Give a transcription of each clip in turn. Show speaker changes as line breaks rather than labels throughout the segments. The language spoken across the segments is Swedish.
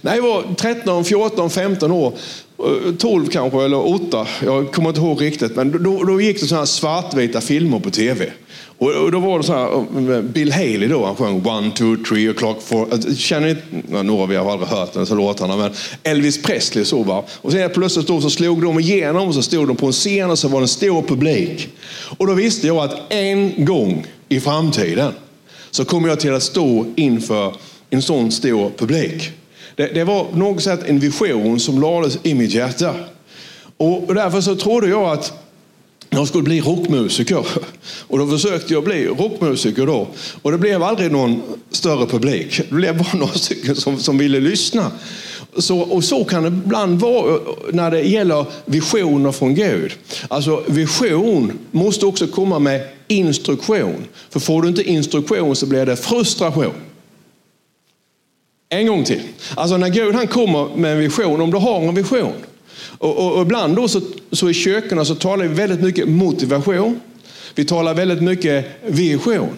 När jag var 13, 14, 15 år, eh, 12 kanske, eller 8, jag kommer inte ihåg riktigt, men då, då gick det sådana här svartvita filmer på tv. Och, och då var det så här, eh, Bill Haley då, han sjöng One, two, three o'clock, four. Eh, känner ni, ja, några av er har aldrig hört den så låtarna, men Elvis Presley så va. Och sen plötsligt då så slog de igenom och så stod de på en scen och så var det en stor publik. Och då visste jag att en gång i framtiden så kommer jag till att stå inför en sån stor publik. Det, det var på något sätt en vision som lades i mitt hjärta. Och därför så trodde jag att jag skulle bli rockmusiker. Och då försökte jag bli rockmusiker då. Och det blev aldrig någon större publik. Det blev bara några stycken som, som ville lyssna. Så, och så kan det ibland vara eh, när det gäller visioner från Gud. Alltså vision måste också komma med instruktion. För får du inte instruktion så blir det frustration. En gång till. Alltså när Gud han kommer med en vision, om du har en vision. Och, och, och ibland då så, så i kyrkorna så talar vi väldigt mycket motivation. Vi talar väldigt mycket vision.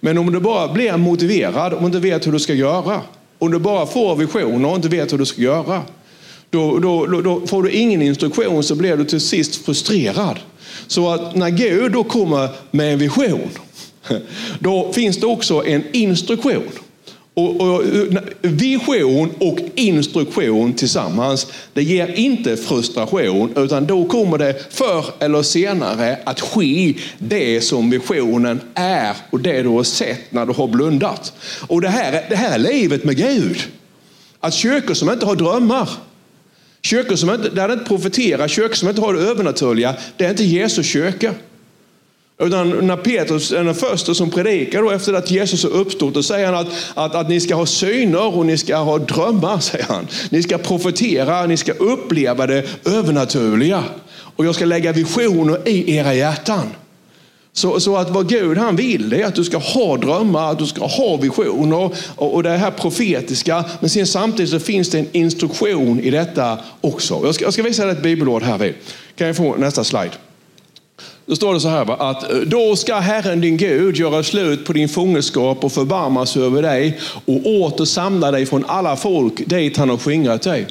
Men om du bara blir motiverad och inte vet hur du ska göra. Om du bara får visioner och inte vet hur du ska göra. Då, då, då, då får du ingen instruktion så blir du till sist frustrerad. Så att när Gud då kommer med en vision, då finns det också en instruktion. Och, och, vision och instruktion tillsammans, det ger inte frustration, utan då kommer det förr eller senare att ske det som visionen är och det du har sett när du har blundat. Och det här, det här är livet med Gud. Att kyrkor som inte har drömmar, kyrkor som inte, där det inte profeterar, kyrkor som inte har det övernaturliga, det är inte Jesus kyrka. Utan när Petrus är den första som predikar då efter att Jesus har uppstått, då säger han att, att, att ni ska ha syner och ni ska ha drömmar. säger han. Ni ska profetera, ni ska uppleva det övernaturliga. Och jag ska lägga visioner i era hjärtan. Så, så att vad Gud han vill är att du ska ha drömmar, att du ska ha visioner och, och det här profetiska. Men sen samtidigt så finns det en instruktion i detta också. Jag ska, jag ska visa dig ett bibelord här vid. Kan jag få nästa slide? Då står det så här, att eh, då ska Herren din Gud göra slut på din fångenskap och förbarma sig över dig och åter samla dig från alla folk dit han har skingrat dig.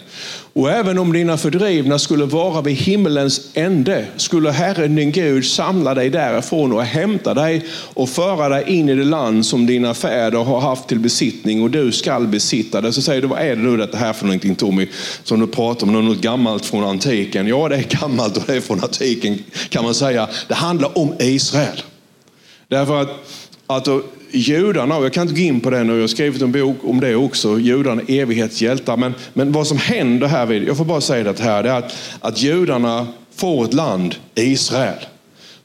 Och även om dina fördrivna skulle vara vid himmelens ände skulle Herren din Gud samla dig därifrån och hämta dig och föra dig in i det land som dina fäder har haft till besittning och du skall besitta det. Så säger du, vad är det nu detta här för någonting Tommy, som du pratar om, något gammalt från antiken? Ja, det är gammalt och det är från antiken kan man säga. Det handlar om Israel. Därför att, att judarna, och jag kan inte gå in på det nu, jag har skrivit en bok om det också, judarna evighetshjältar. Men, men vad som händer här, vid, jag får bara säga det här, det är att, att judarna får ett land, Israel.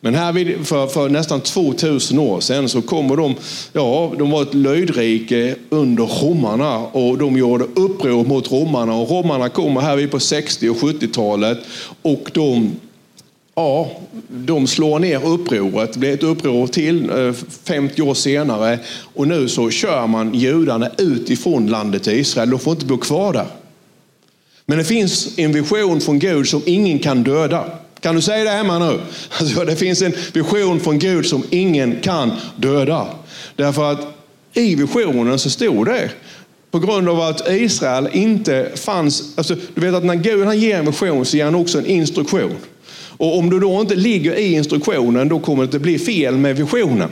Men här vid, för, för, nästan 2000 år sedan så kommer de, ja, de var ett löjdrike under romarna och de gjorde uppror mot romarna. Och romarna kommer här vid på 60 och 70-talet och de Ja, de slår ner upproret. Det blir ett uppror till eh, 50 år senare. Och nu så kör man judarna utifrån landet Israel. De får inte bo kvar där. Men det finns en vision från Gud som ingen kan döda. Kan du säga det hemma nu? Alltså, det finns en vision från Gud som ingen kan döda. Därför att i visionen så stod det på grund av att Israel inte fanns. Alltså, du vet att när Gud han ger en vision så ger han också en instruktion. Och om du då inte ligger i instruktionen, då kommer det att bli fel med visionen.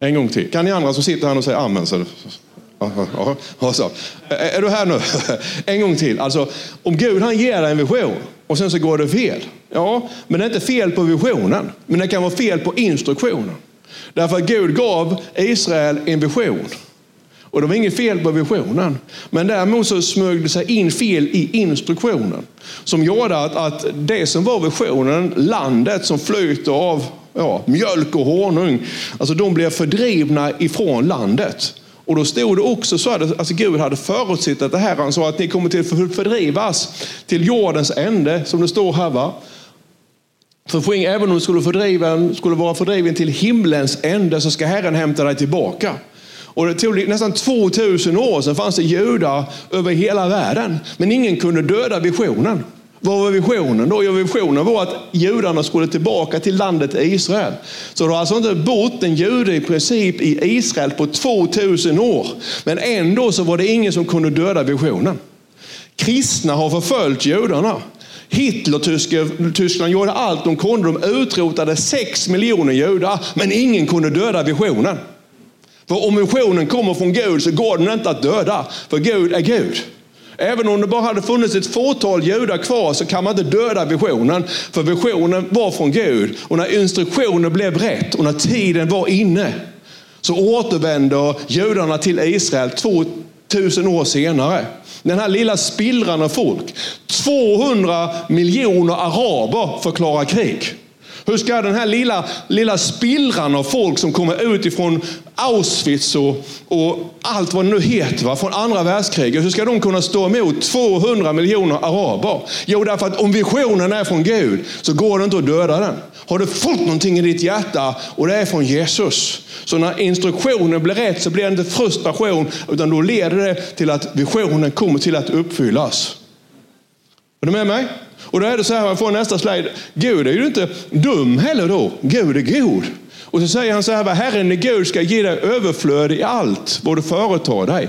En gång till. Kan ni andra som sitter här och säger amen? Så, så. Är du här nu? En gång till. Alltså, om Gud han ger dig en vision och sen så går det fel. Ja, men det är inte fel på visionen. Men det kan vara fel på instruktionen. Därför att Gud gav Israel en vision. Och det var inget fel på visionen. Men däremot så smög det sig in fel i instruktionen. Som gjorde att, att det som var visionen, landet som flyter av ja, mjölk och honung, alltså de blev fördrivna ifrån landet. Och då stod det också så att alltså Gud hade förutsett att det här, han sa att ni kommer till fördrivas till jordens ände, som det står här. Va? För även om du skulle, fördriven, skulle vara fördriven till himlens ände så ska Herren hämta dig tillbaka. Och det tog nästan 2000 år sedan fanns det judar över hela världen. Men ingen kunde döda visionen. Vad var visionen då? Jo, visionen var att judarna skulle tillbaka till landet Israel. Så det har alltså inte bott en jude i princip i Israel på 2000 år. Men ändå så var det ingen som kunde döda visionen. Kristna har förföljt judarna. Hitler-Tyskland gjorde allt de kunde. De utrotade 6 miljoner judar, men ingen kunde döda visionen. För om visionen kommer från Gud så går den inte att döda, för Gud är Gud. Även om det bara hade funnits ett fåtal judar kvar så kan man inte döda visionen. För visionen var från Gud. Och när instruktionen blev rätt och när tiden var inne så återvänder judarna till Israel 2000 år senare. Den här lilla spillran av folk. 200 miljoner araber förklarar krig. Hur ska den här lilla, lilla spillran av folk som kommer utifrån Auschwitz och, och allt vad det nu heter, va, från andra världskriget, hur ska de kunna stå emot 200 miljoner araber? Jo, därför att om visionen är från Gud så går det inte att döda den. Har du fått någonting i ditt hjärta och det är från Jesus, så när instruktionen blir rätt så blir det inte frustration, utan då leder det till att visionen kommer till att uppfyllas. Är du med mig? Och då är det så här, man får nästa slide. Gud är ju inte dum heller då. Gud är god. Och så säger han så här, Herren är Gud ska ge dig överflöd i allt vad du företar dig.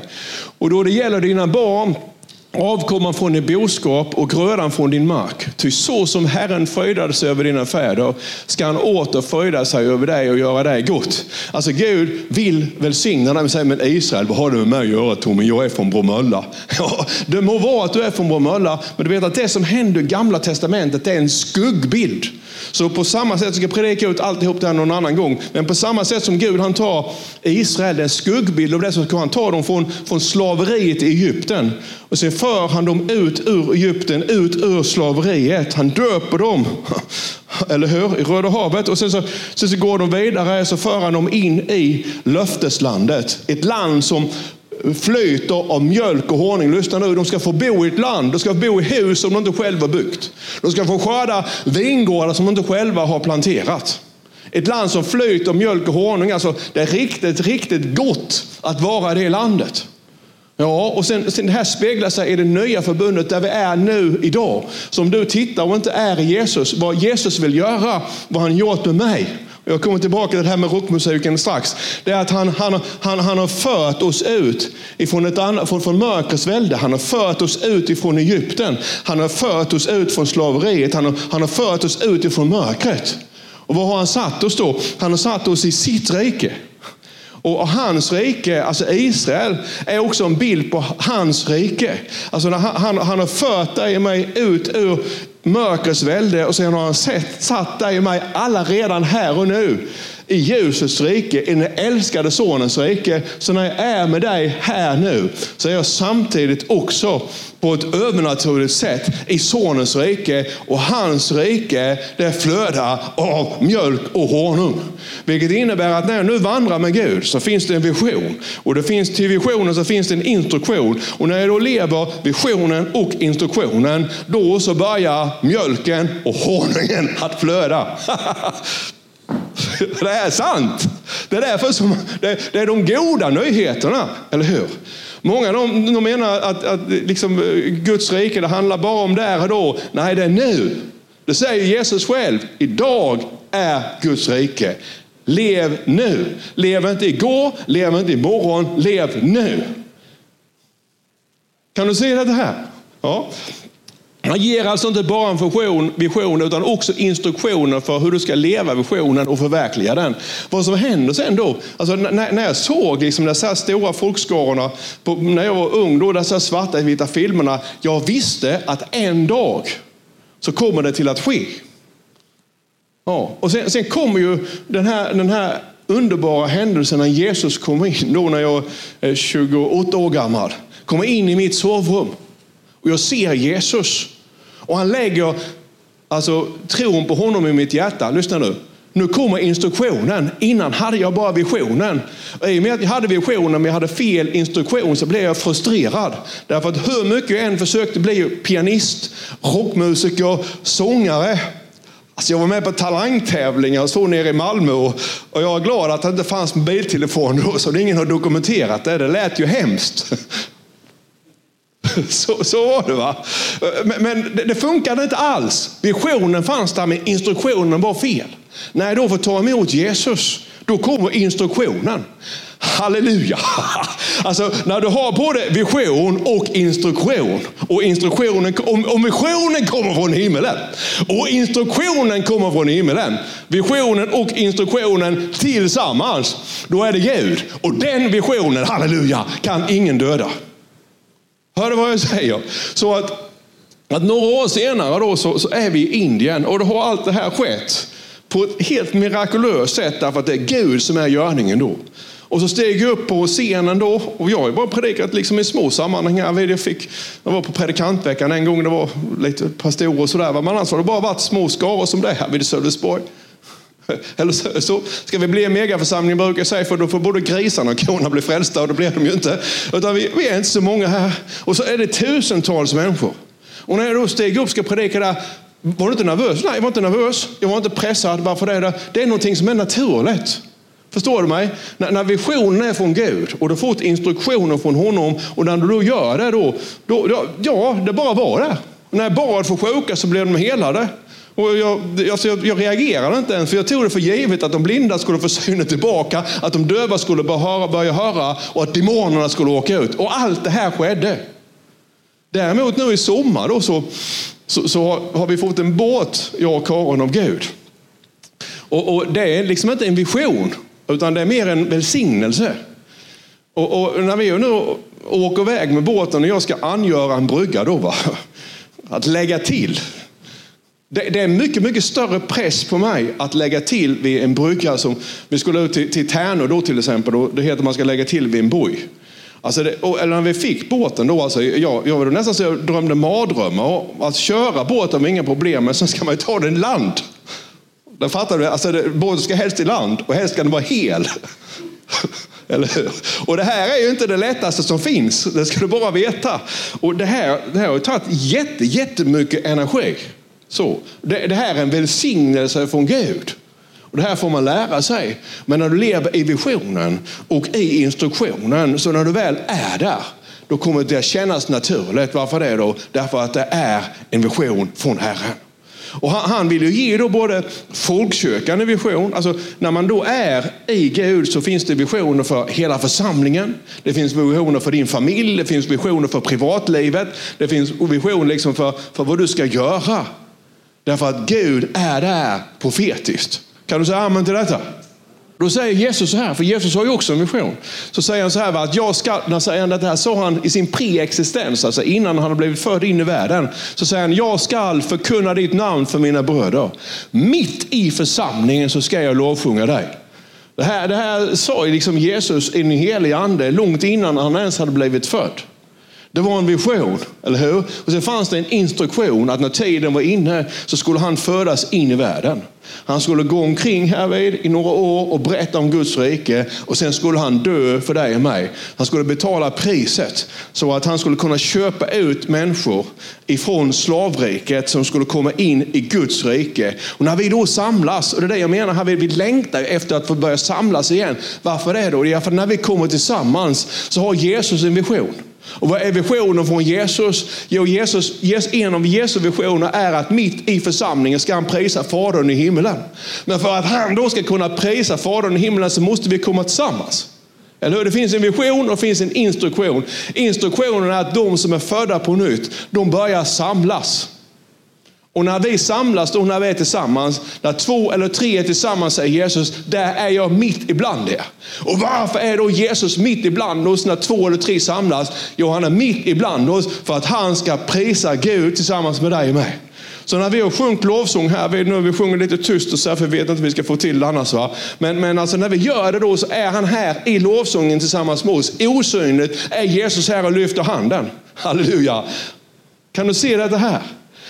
Och då det gäller dina barn avkomman från din boskap och grödan från din mark. Ty så som Herren fröjdade sig över dina fäder ska han åter fröjda sig över dig och göra dig gott. Alltså Gud vill välsigna dig, säger men Israel, vad har du med mig att göra Tommy? Jag är från Bromölla. Ja, det må vara att du är från Bromölla, men du vet att det som händer i gamla testamentet är en skuggbild så på samma sätt, jag ska predika ut alltihop det här någon annan gång, men på samma sätt som Gud han tar Israel, en skuggbild av det, så ska han ta dem från, från slaveriet i Egypten. Och så för han dem ut ur Egypten, ut ur slaveriet. Han döper dem, eller hur, i Röda havet. Och sen så, sen så går de vidare, så för han dem in i löfteslandet. Ett land som flyter av mjölk och honung. Lyssna nu, de ska få bo i ett land, de ska få bo i hus som de inte själva byggt. De ska få skörda vingårdar som de inte själva har planterat. Ett land som flyter av mjölk och honung. Alltså, det är riktigt, riktigt gott att vara i det landet. Ja, och sen, sen det här speglar sig i det nya förbundet där vi är nu idag. Så om du tittar och inte är i Jesus, vad Jesus vill göra, vad han gjort med mig. Jag kommer tillbaka till det här med rockmusiken strax. Det är att han, han, han, han har fört oss ut ifrån, ett annat, från, från mörkrets välde. Han har fört oss ut ifrån Egypten. Han har fört oss ut från slaveriet. Han har, han har fört oss ut ifrån mörkret. Och var har han satt oss då? Han har satt oss i sitt rike. Och hans rike, alltså Israel, är också en bild på hans rike. Alltså han, han, han har fört dig och mig ut ur mörkrets välde och sen har han sett, satt dig och mig alla redan här och nu i ljusets rike, i den älskade sonens rike. Så när jag är med dig här nu så är jag samtidigt också på ett övernaturligt sätt i sonens rike. Och hans rike det flödar av mjölk och honung. Vilket innebär att när jag nu vandrar med Gud så finns det en vision. Och det finns, till visionen så finns det en instruktion. Och när jag då lever visionen och instruktionen, då så börjar mjölken och honungen att flöda. Det är sant. Det är därför som det, det är de goda nyheterna, eller hur? Många de, de menar att, att liksom, eh, Guds rike det handlar bara om där och då. Nej, det är nu. Det säger Jesus själv. Idag är Guds rike. Lev nu. Lev inte igår, lev inte imorgon, lev nu. Kan du se det här? Ja. Han ger alltså inte bara en vision, vision utan också instruktioner för hur du ska leva visionen och förverkliga den. Vad som händer sen då, alltså när, när jag såg liksom dessa stora folkskarorna på, när jag var ung, då dessa svarta vita filmerna, jag visste att en dag så kommer det till att ske. Ja, och sen, sen kommer ju den här, den här underbara händelsen när Jesus kommer in, då när jag eh, är 28 år gammal, kommer in i mitt sovrum. Och jag ser Jesus. Och han lägger alltså, tron på honom i mitt hjärta. Lyssna nu. Nu kommer instruktionen. Innan hade jag bara visionen. Och I och med att jag hade visionen men jag hade fel instruktion så blev jag frustrerad. Därför att hur mycket jag än försökte bli pianist, rockmusiker, sångare. Alltså jag var med på talangtävlingar och så nere i Malmö och, jag är glad att det inte fanns mobiltelefon då så ingen har dokumenterat det. Det lät ju hemskt. Så, så var det va. Men, men det, det funkade inte alls. Visionen fanns där men instruktionen var fel. När jag då får ta emot Jesus, då kommer instruktionen. Halleluja! Alltså när du har både vision och instruktion. Och instruktionen, om, visionen kommer från himmelen och instruktionen kommer från himmelen. Visionen och instruktionen tillsammans. Då är det Gud. Och den visionen, halleluja, kan ingen döda. Hör du vad jag säger? Så att, att några år senare då så, så är vi i Indien och då har allt det här skett på ett helt mirakulöst sätt därför att det är Gud som är görningen då. Och så steg jag upp på scenen då och jag har bara predikat liksom i små sammanhang. Jag, fick, jag var på predikantveckan en gång, det var lite pastorer och sådär. Men annars har det bara varit små skaror som det här vid Sölvesborg. Eller så, så, ska vi bli en megaförsamling brukar jag säga, för då får både grisarna och korna bli frälsta och det blir de ju inte. Utan vi, vi är inte så många här. Och så är det tusentals människor. Och när jag då steg upp och ska predika där, var du inte nervös? Nej, jag var inte nervös. Jag var inte pressad. Varför det? Det är någonting som är naturligt. Förstår du mig? När, när visionen är från Gud och du fått instruktioner från honom och när du då gör det då, då, då ja, det bara var det. Och när jag bad för sjuka så blev de helade. Och jag, alltså jag, jag reagerade inte ens, för jag tog det för givet att de blinda skulle få synen tillbaka, att de döva skulle börja höra, börja höra och att demonerna skulle åka ut. Och allt det här skedde. Däremot nu i sommar då så, så, så har vi fått en båt, jag och Karin, av Gud. Och, och, det är liksom inte en vision, utan det är mer en välsignelse. Och, och när vi nu åker iväg med båten och jag ska angöra en brygga då, va? att lägga till. Det, det, är mycket, mycket större press på mig att lägga till vid en brygga som vi skulle ut till, till Tärnö då till exempel. Då, det heter att man ska lägga till vid en boj. Alltså det, eller när vi fick båten då, alltså, jag, jag var nästan så jag drömde mardrömmar. Att köra båten var inga problem, men sen ska man ju ta den i land. Den fattar du? Alltså, det, båten ska helst i land och helst ska den vara hel. Eller hur? Och det här är ju inte det lättaste som finns, det ska du bara veta. Och det här, det här har tagit jätte, jättemycket energi. Så, det, det här är en välsignelse från Gud. Och det här får man lära sig. Men när du lever i visionen och i instruktionen, så när du väl är där, då kommer det att kännas naturligt. Varför det då? Därför att det är en vision från Herren. Och han, han vill ju ge då både folkkyrkan en vision. Alltså när man då är i Gud så finns det visioner för hela församlingen. Det finns visioner för din familj, det finns visioner för privatlivet. Det finns visioner liksom för, för vad du ska göra. Därför att Gud är där profetiskt. Kan du säga amen till detta? Då säger Jesus så här, för Jesus har ju också en vision. Så säger han så här, att jag ska, när säger han det här sa han i sin preexistens, alltså innan han har blivit född in i världen. Så säger han, jag ska förkunna ditt namn för mina bröder. Mitt i församlingen så ska jag lovsjunga dig. Det här, det här sa liksom Jesus i den helige ande långt innan han ens hade blivit född. Det var en vision, eller hur? Och sen fanns det en instruktion att när tiden var inne så skulle han födas in i världen. Han skulle gå omkring härvid i några år och berätta om Guds rike och sen skulle han dö för dig och mig. Han skulle betala priset så att han skulle kunna köpa ut människor ifrån slavriket som skulle komma in i Guds rike. Och när vi då samlas, och det är det jag menar, här vi längtar efter att få börja samlas igen. Varför det då? Det är för när vi kommer tillsammans så har Jesus en vision. Och vad är visionen från Jesus? Jo, Jesus, en av Jesu visioner är att mitt i församlingen ska han prisa Fadern i himlen. Men för att han då ska kunna prisa Fadern i himlen så måste vi komma tillsammans. Eller hur? Det finns en vision och det finns en instruktion. Instruktionen är att de som är födda på nytt, de börjar samlas. Och när vi samlas och när vi är tillsammans, när två eller tre är tillsammans, säger Jesus, där är jag mitt ibland er. Och varför är då Jesus mitt ibland oss när två eller tre samlas? Jo, han är mitt ibland oss för att han ska prisa Gud tillsammans med dig och mig. Så när vi har sjungit lovsång här, vi, nu vi sjunger lite tyst och så här, för vi vet inte hur vi ska få till det annars. Va? Men, men alltså när vi gör det då så är han här i lovsången tillsammans med oss. Osynligt är Jesus här och lyfter handen. Halleluja. Kan du se det här?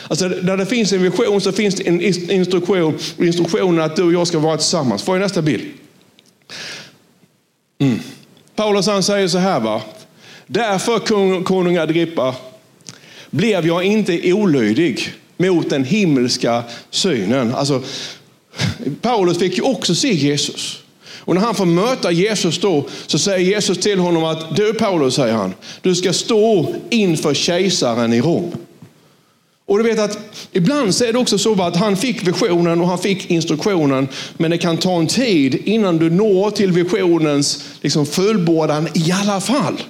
Alltså, där det finns en vision så finns det en instruktion. Instruktionen att du och jag ska vara tillsammans. Får jag nästa bild? Mm. Paulus han säger så här. va. Därför konung Agrippa blev jag inte olydig mot den himmelska synen. Alltså, Paulus fick ju också se Jesus. Och när han får möta Jesus då, så säger Jesus till honom att du Paulus, säger han, du ska stå inför kejsaren i Rom. Och du vet att ibland så är det också så att han fick visionen och han fick instruktionen, men det kan ta en tid innan du når till visionens liksom, fullbordan i alla fall.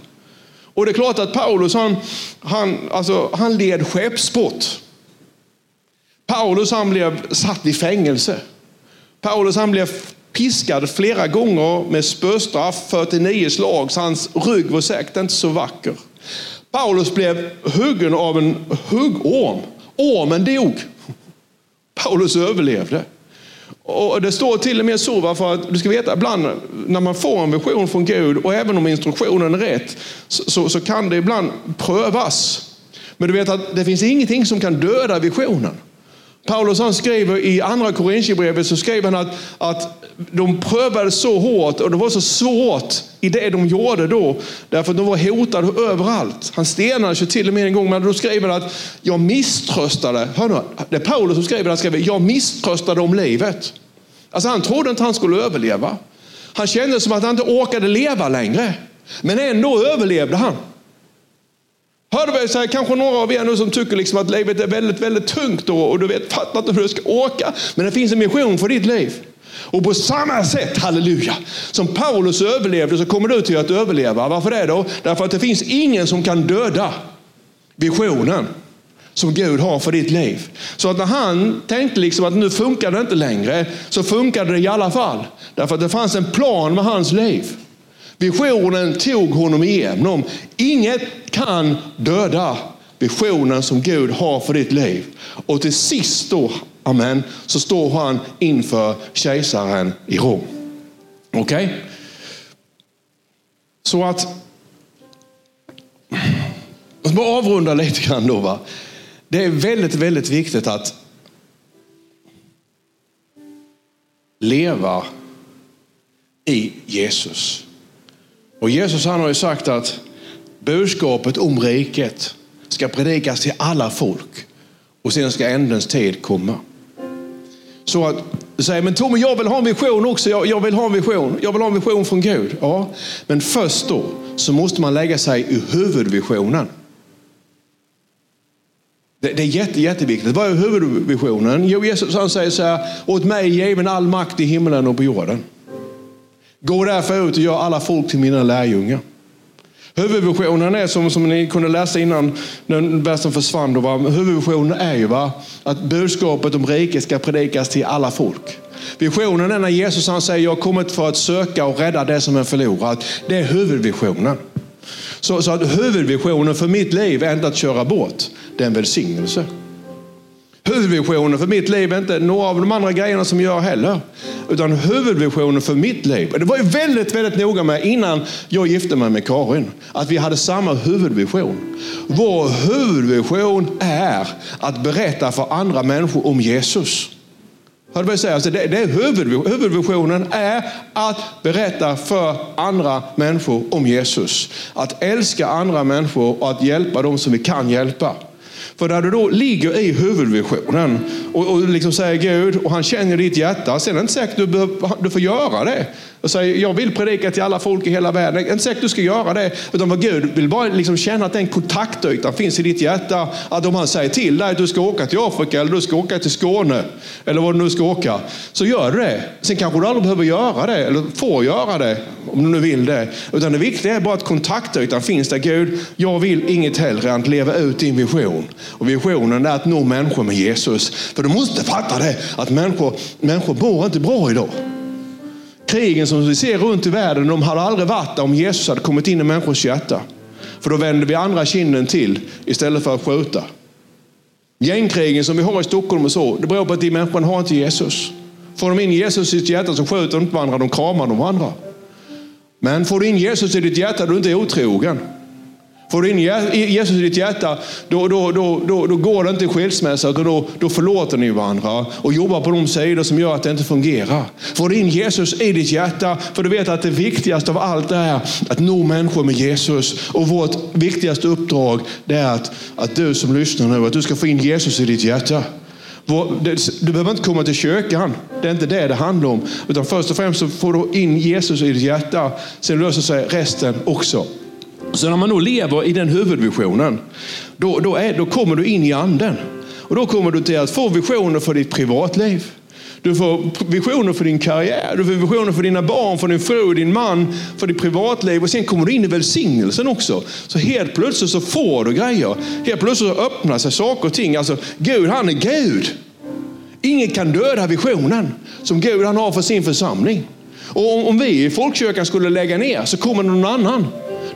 Och det är klart att Paulus, han, han, alltså, han led skeppsbrott. Paulus han blev satt i fängelse. Paulus han blev piskad flera gånger med spöstraff, 49 slag, så hans rygg var säkert inte så vacker. Paulus blev huggen av en huggorm. Ormen dog. Paulus överlevde. Och Det står till och med så, för att du ska veta, ibland när man får en vision från Gud, och även om instruktionen är rätt, så, så, så kan det ibland prövas. Men du vet att det finns ingenting som kan döda visionen. Paulus han skriver i andra Korintierbrevet så skriver han att, att de prövades så hårt och det var så svårt i det de gjorde då. Därför att de var hotade överallt. Han stenades ju till och med en gång, men då skriver han att jag misströstade. Hör nu, det är Paulus som skriver, han skriver jag misströstade om livet. Alltså han trodde inte han skulle överleva. Han kände som att han inte orkade leva längre. Men ändå överlevde han. Hörde vi, så här, kanske några av er nu som tycker liksom att livet är väldigt, väldigt tungt då. och du vet, fattar inte hur du ska åka. Men det finns en mission för ditt liv. Och på samma sätt, halleluja, som Paulus överlevde så kommer du till att överleva. Varför det då? Därför att det finns ingen som kan döda visionen som Gud har för ditt liv. Så att när han tänkte liksom att nu funkar det inte längre, så funkade det i alla fall. Därför att det fanns en plan med hans liv. Visionen tog honom igenom. Inget kan döda visionen som Gud har för ditt liv. Och till sist då, amen, så står han inför kejsaren i Rom. Okej? Okay? Så att, jag ska bara avrunda lite grann då. Va? Det är väldigt, väldigt viktigt att leva i Jesus. Och Jesus han har ju sagt att budskapet om riket ska predikas till alla folk och sen ska ändens tid komma. Så att du säger, men Tommy jag vill ha en vision också. Jag, jag, vill ha en vision. Jag vill ha en vision från Gud. Ja, men först då så måste man lägga sig i huvudvisionen. Det, det är jätte, jätteviktigt. Vad är huvudvisionen? Jo, Jesus han säger så här, åt mig given all makt i himlen och på jorden. Gå därför ut och gör alla folk till mina lärjungar. Huvudvisionen är som, som ni kunde läsa innan när versen försvann. Då, va? Huvudvisionen är ju va? att budskapet om riket ska predikas till alla folk. Visionen är när Jesus han säger jag har kommit för att söka och rädda det som är förlorat. Det är huvudvisionen. Så, så att huvudvisionen för mitt liv är inte att köra bort, det är en välsignelse. Huvudvisionen för mitt liv är inte några av de andra grejerna som jag gör heller. Utan huvudvisionen för mitt liv. Det var jag väldigt, väldigt noga med innan jag gifte mig med Karin. Att vi hade samma huvudvision. Vår huvudvision är att berätta för andra människor om Jesus. Hörde vad jag säger? Alltså det, det är huvudvisionen är att berätta för andra människor om Jesus. Att älska andra människor och att hjälpa dem som vi kan hjälpa. För där du då ligger i huvudvisionen och, och liksom säger Gud och han känner ditt hjärta. Sen är det inte säkert att du, behöver, du får göra det. Och säger jag vill predika till alla folk i hela världen. Det är inte säkert att du ska göra det. Utan vad Gud vill bara liksom känna att den kontaktytan finns i ditt hjärta. Att om han säger till dig att du ska åka till Afrika eller du ska åka till Skåne. Eller vad du nu ska åka. Så gör du det. Sen kanske du aldrig behöver göra det. Eller får göra det. Om du nu vill det. Utan det viktiga är bara att kontaktytan finns där. Gud, jag vill inget hellre än att leva ut din vision. Och visionen är att nå människor med Jesus. För du måste fatta det, att människor, människor mår inte bra idag. Krigen som vi ser runt i världen, de hade aldrig varit där om Jesus hade kommit in i människors hjärta. För då vänder vi andra kinden till istället för att skjuta. Gängkrigen som vi har i Stockholm och så, det beror på att de människorna har inte Jesus. Får de in Jesus i sitt hjärta så skjuter de inte varandra, de kramar de varandra. Men får du in Jesus i ditt hjärta, du är inte otrogen. Får du in Jesus i ditt hjärta, då, då, då, då, då går det inte i skilsmässa, utan då, då förlåter ni varandra och jobbar på de sidor som gör att det inte fungerar. Får du in Jesus i ditt hjärta, för du vet att det viktigaste av allt är att nå människor med Jesus. Och vårt viktigaste uppdrag är att, att du som lyssnar nu, att du ska få in Jesus i ditt hjärta. Du behöver inte komma till kyrkan. Det är inte det det handlar om. Utan först och främst så får du in Jesus i ditt hjärta. Sen löser sig resten också. Så när man då lever i den huvudvisionen, då, då, är, då kommer du in i anden. Och då kommer du till att få visioner för ditt privatliv. Du får visioner för din karriär, du får visioner för dina barn, för din fru, din man, för ditt privatliv. Och sen kommer du in i välsignelsen också. Så helt plötsligt så får du grejer. Helt plötsligt så öppnar sig saker och ting. Alltså, Gud han är Gud. Ingen kan döda visionen som Gud han har för sin församling. Och om vi i folkkyrkan skulle lägga ner så kommer någon annan.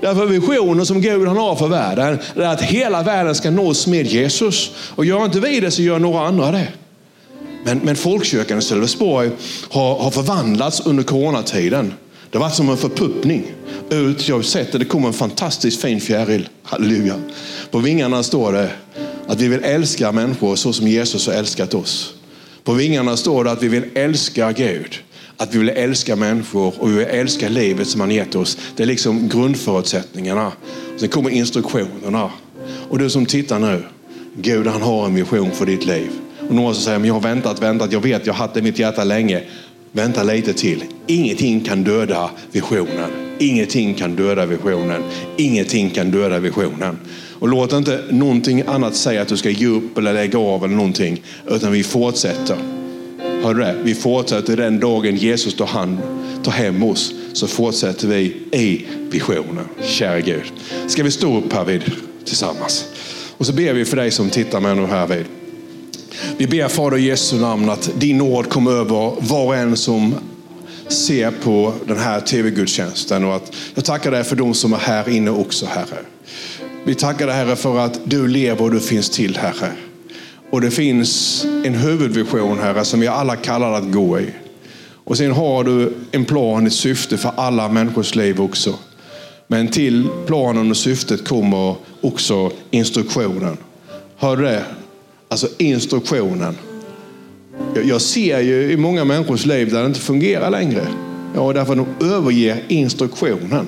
Därför visionen som Gud han har för världen är att hela världen ska nås med Jesus. Och gör inte vi det så gör några andra det. Men, men folkkyrkan i Sölvesborg har, har förvandlats under coronatiden. Det har varit som en förpuppning. Ut, jag har sett det, det kommer en fantastiskt fin fjäril. Halleluja. På vingarna står det att vi vill älska människor så som Jesus har älskat oss. På vingarna står det att vi vill älska Gud. Att vi vill älska människor och vi vill älska livet som han gett oss. Det är liksom grundförutsättningarna. Sen kommer instruktionerna. Och du som tittar nu, Gud han har en vision för ditt liv. Och några som säger, men jag har väntat, väntat, jag vet, jag har haft det i mitt hjärta länge. Vänta lite till. Ingenting kan döda visionen. Ingenting kan döda visionen. Ingenting kan döda visionen. Och låt inte någonting annat säga att du ska ge upp eller lägga av eller någonting. Utan vi fortsätter. Hör du det? Vi fortsätter den dagen Jesus tar, hand, tar hem oss. Så fortsätter vi i visionen. Kära Gud. Ska vi stå upp här vid tillsammans? Och så ber vi för dig som tittar med nu här vid. Vi ber Fader i Jesu namn att din nåd kommer över var och en som ser på den här tv-gudstjänsten. Och att jag tackar dig för de som är här inne också, Herre. Vi tackar dig Herre för att du lever och du finns till, Herre. Och det finns en huvudvision, Herre, som vi alla kallar att gå i. Och sen har du en plan, ett syfte för alla människors liv också. Men till planen och syftet kommer också instruktionen. Hör du det? Alltså instruktionen. Jag ser ju i många människors liv där det inte fungerar längre. Ja, därför de överger instruktionen.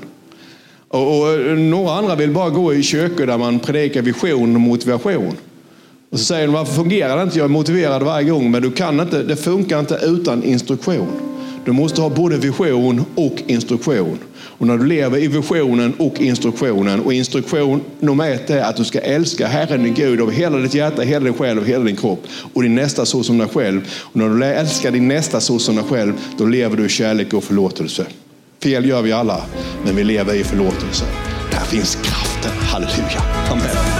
Och, och, några andra vill bara gå i kyrkor där man predikar vision och motivation. Och så säger de, varför fungerar det inte? Jag är motiverad varje gång, men du kan inte, det funkar inte utan instruktion. Du måste ha både vision och instruktion. Och när du lever i visionen och instruktionen, och instruktion nummer ett är att du ska älska Herren din Gud av hela ditt hjärta, hela din själ och hela din kropp. Och din nästa så som dig själv. Och när du älskar din nästa så som dig själv, då lever du i kärlek och förlåtelse. Fel gör vi alla, men vi lever i förlåtelse. Där finns kraften. Halleluja. Amen.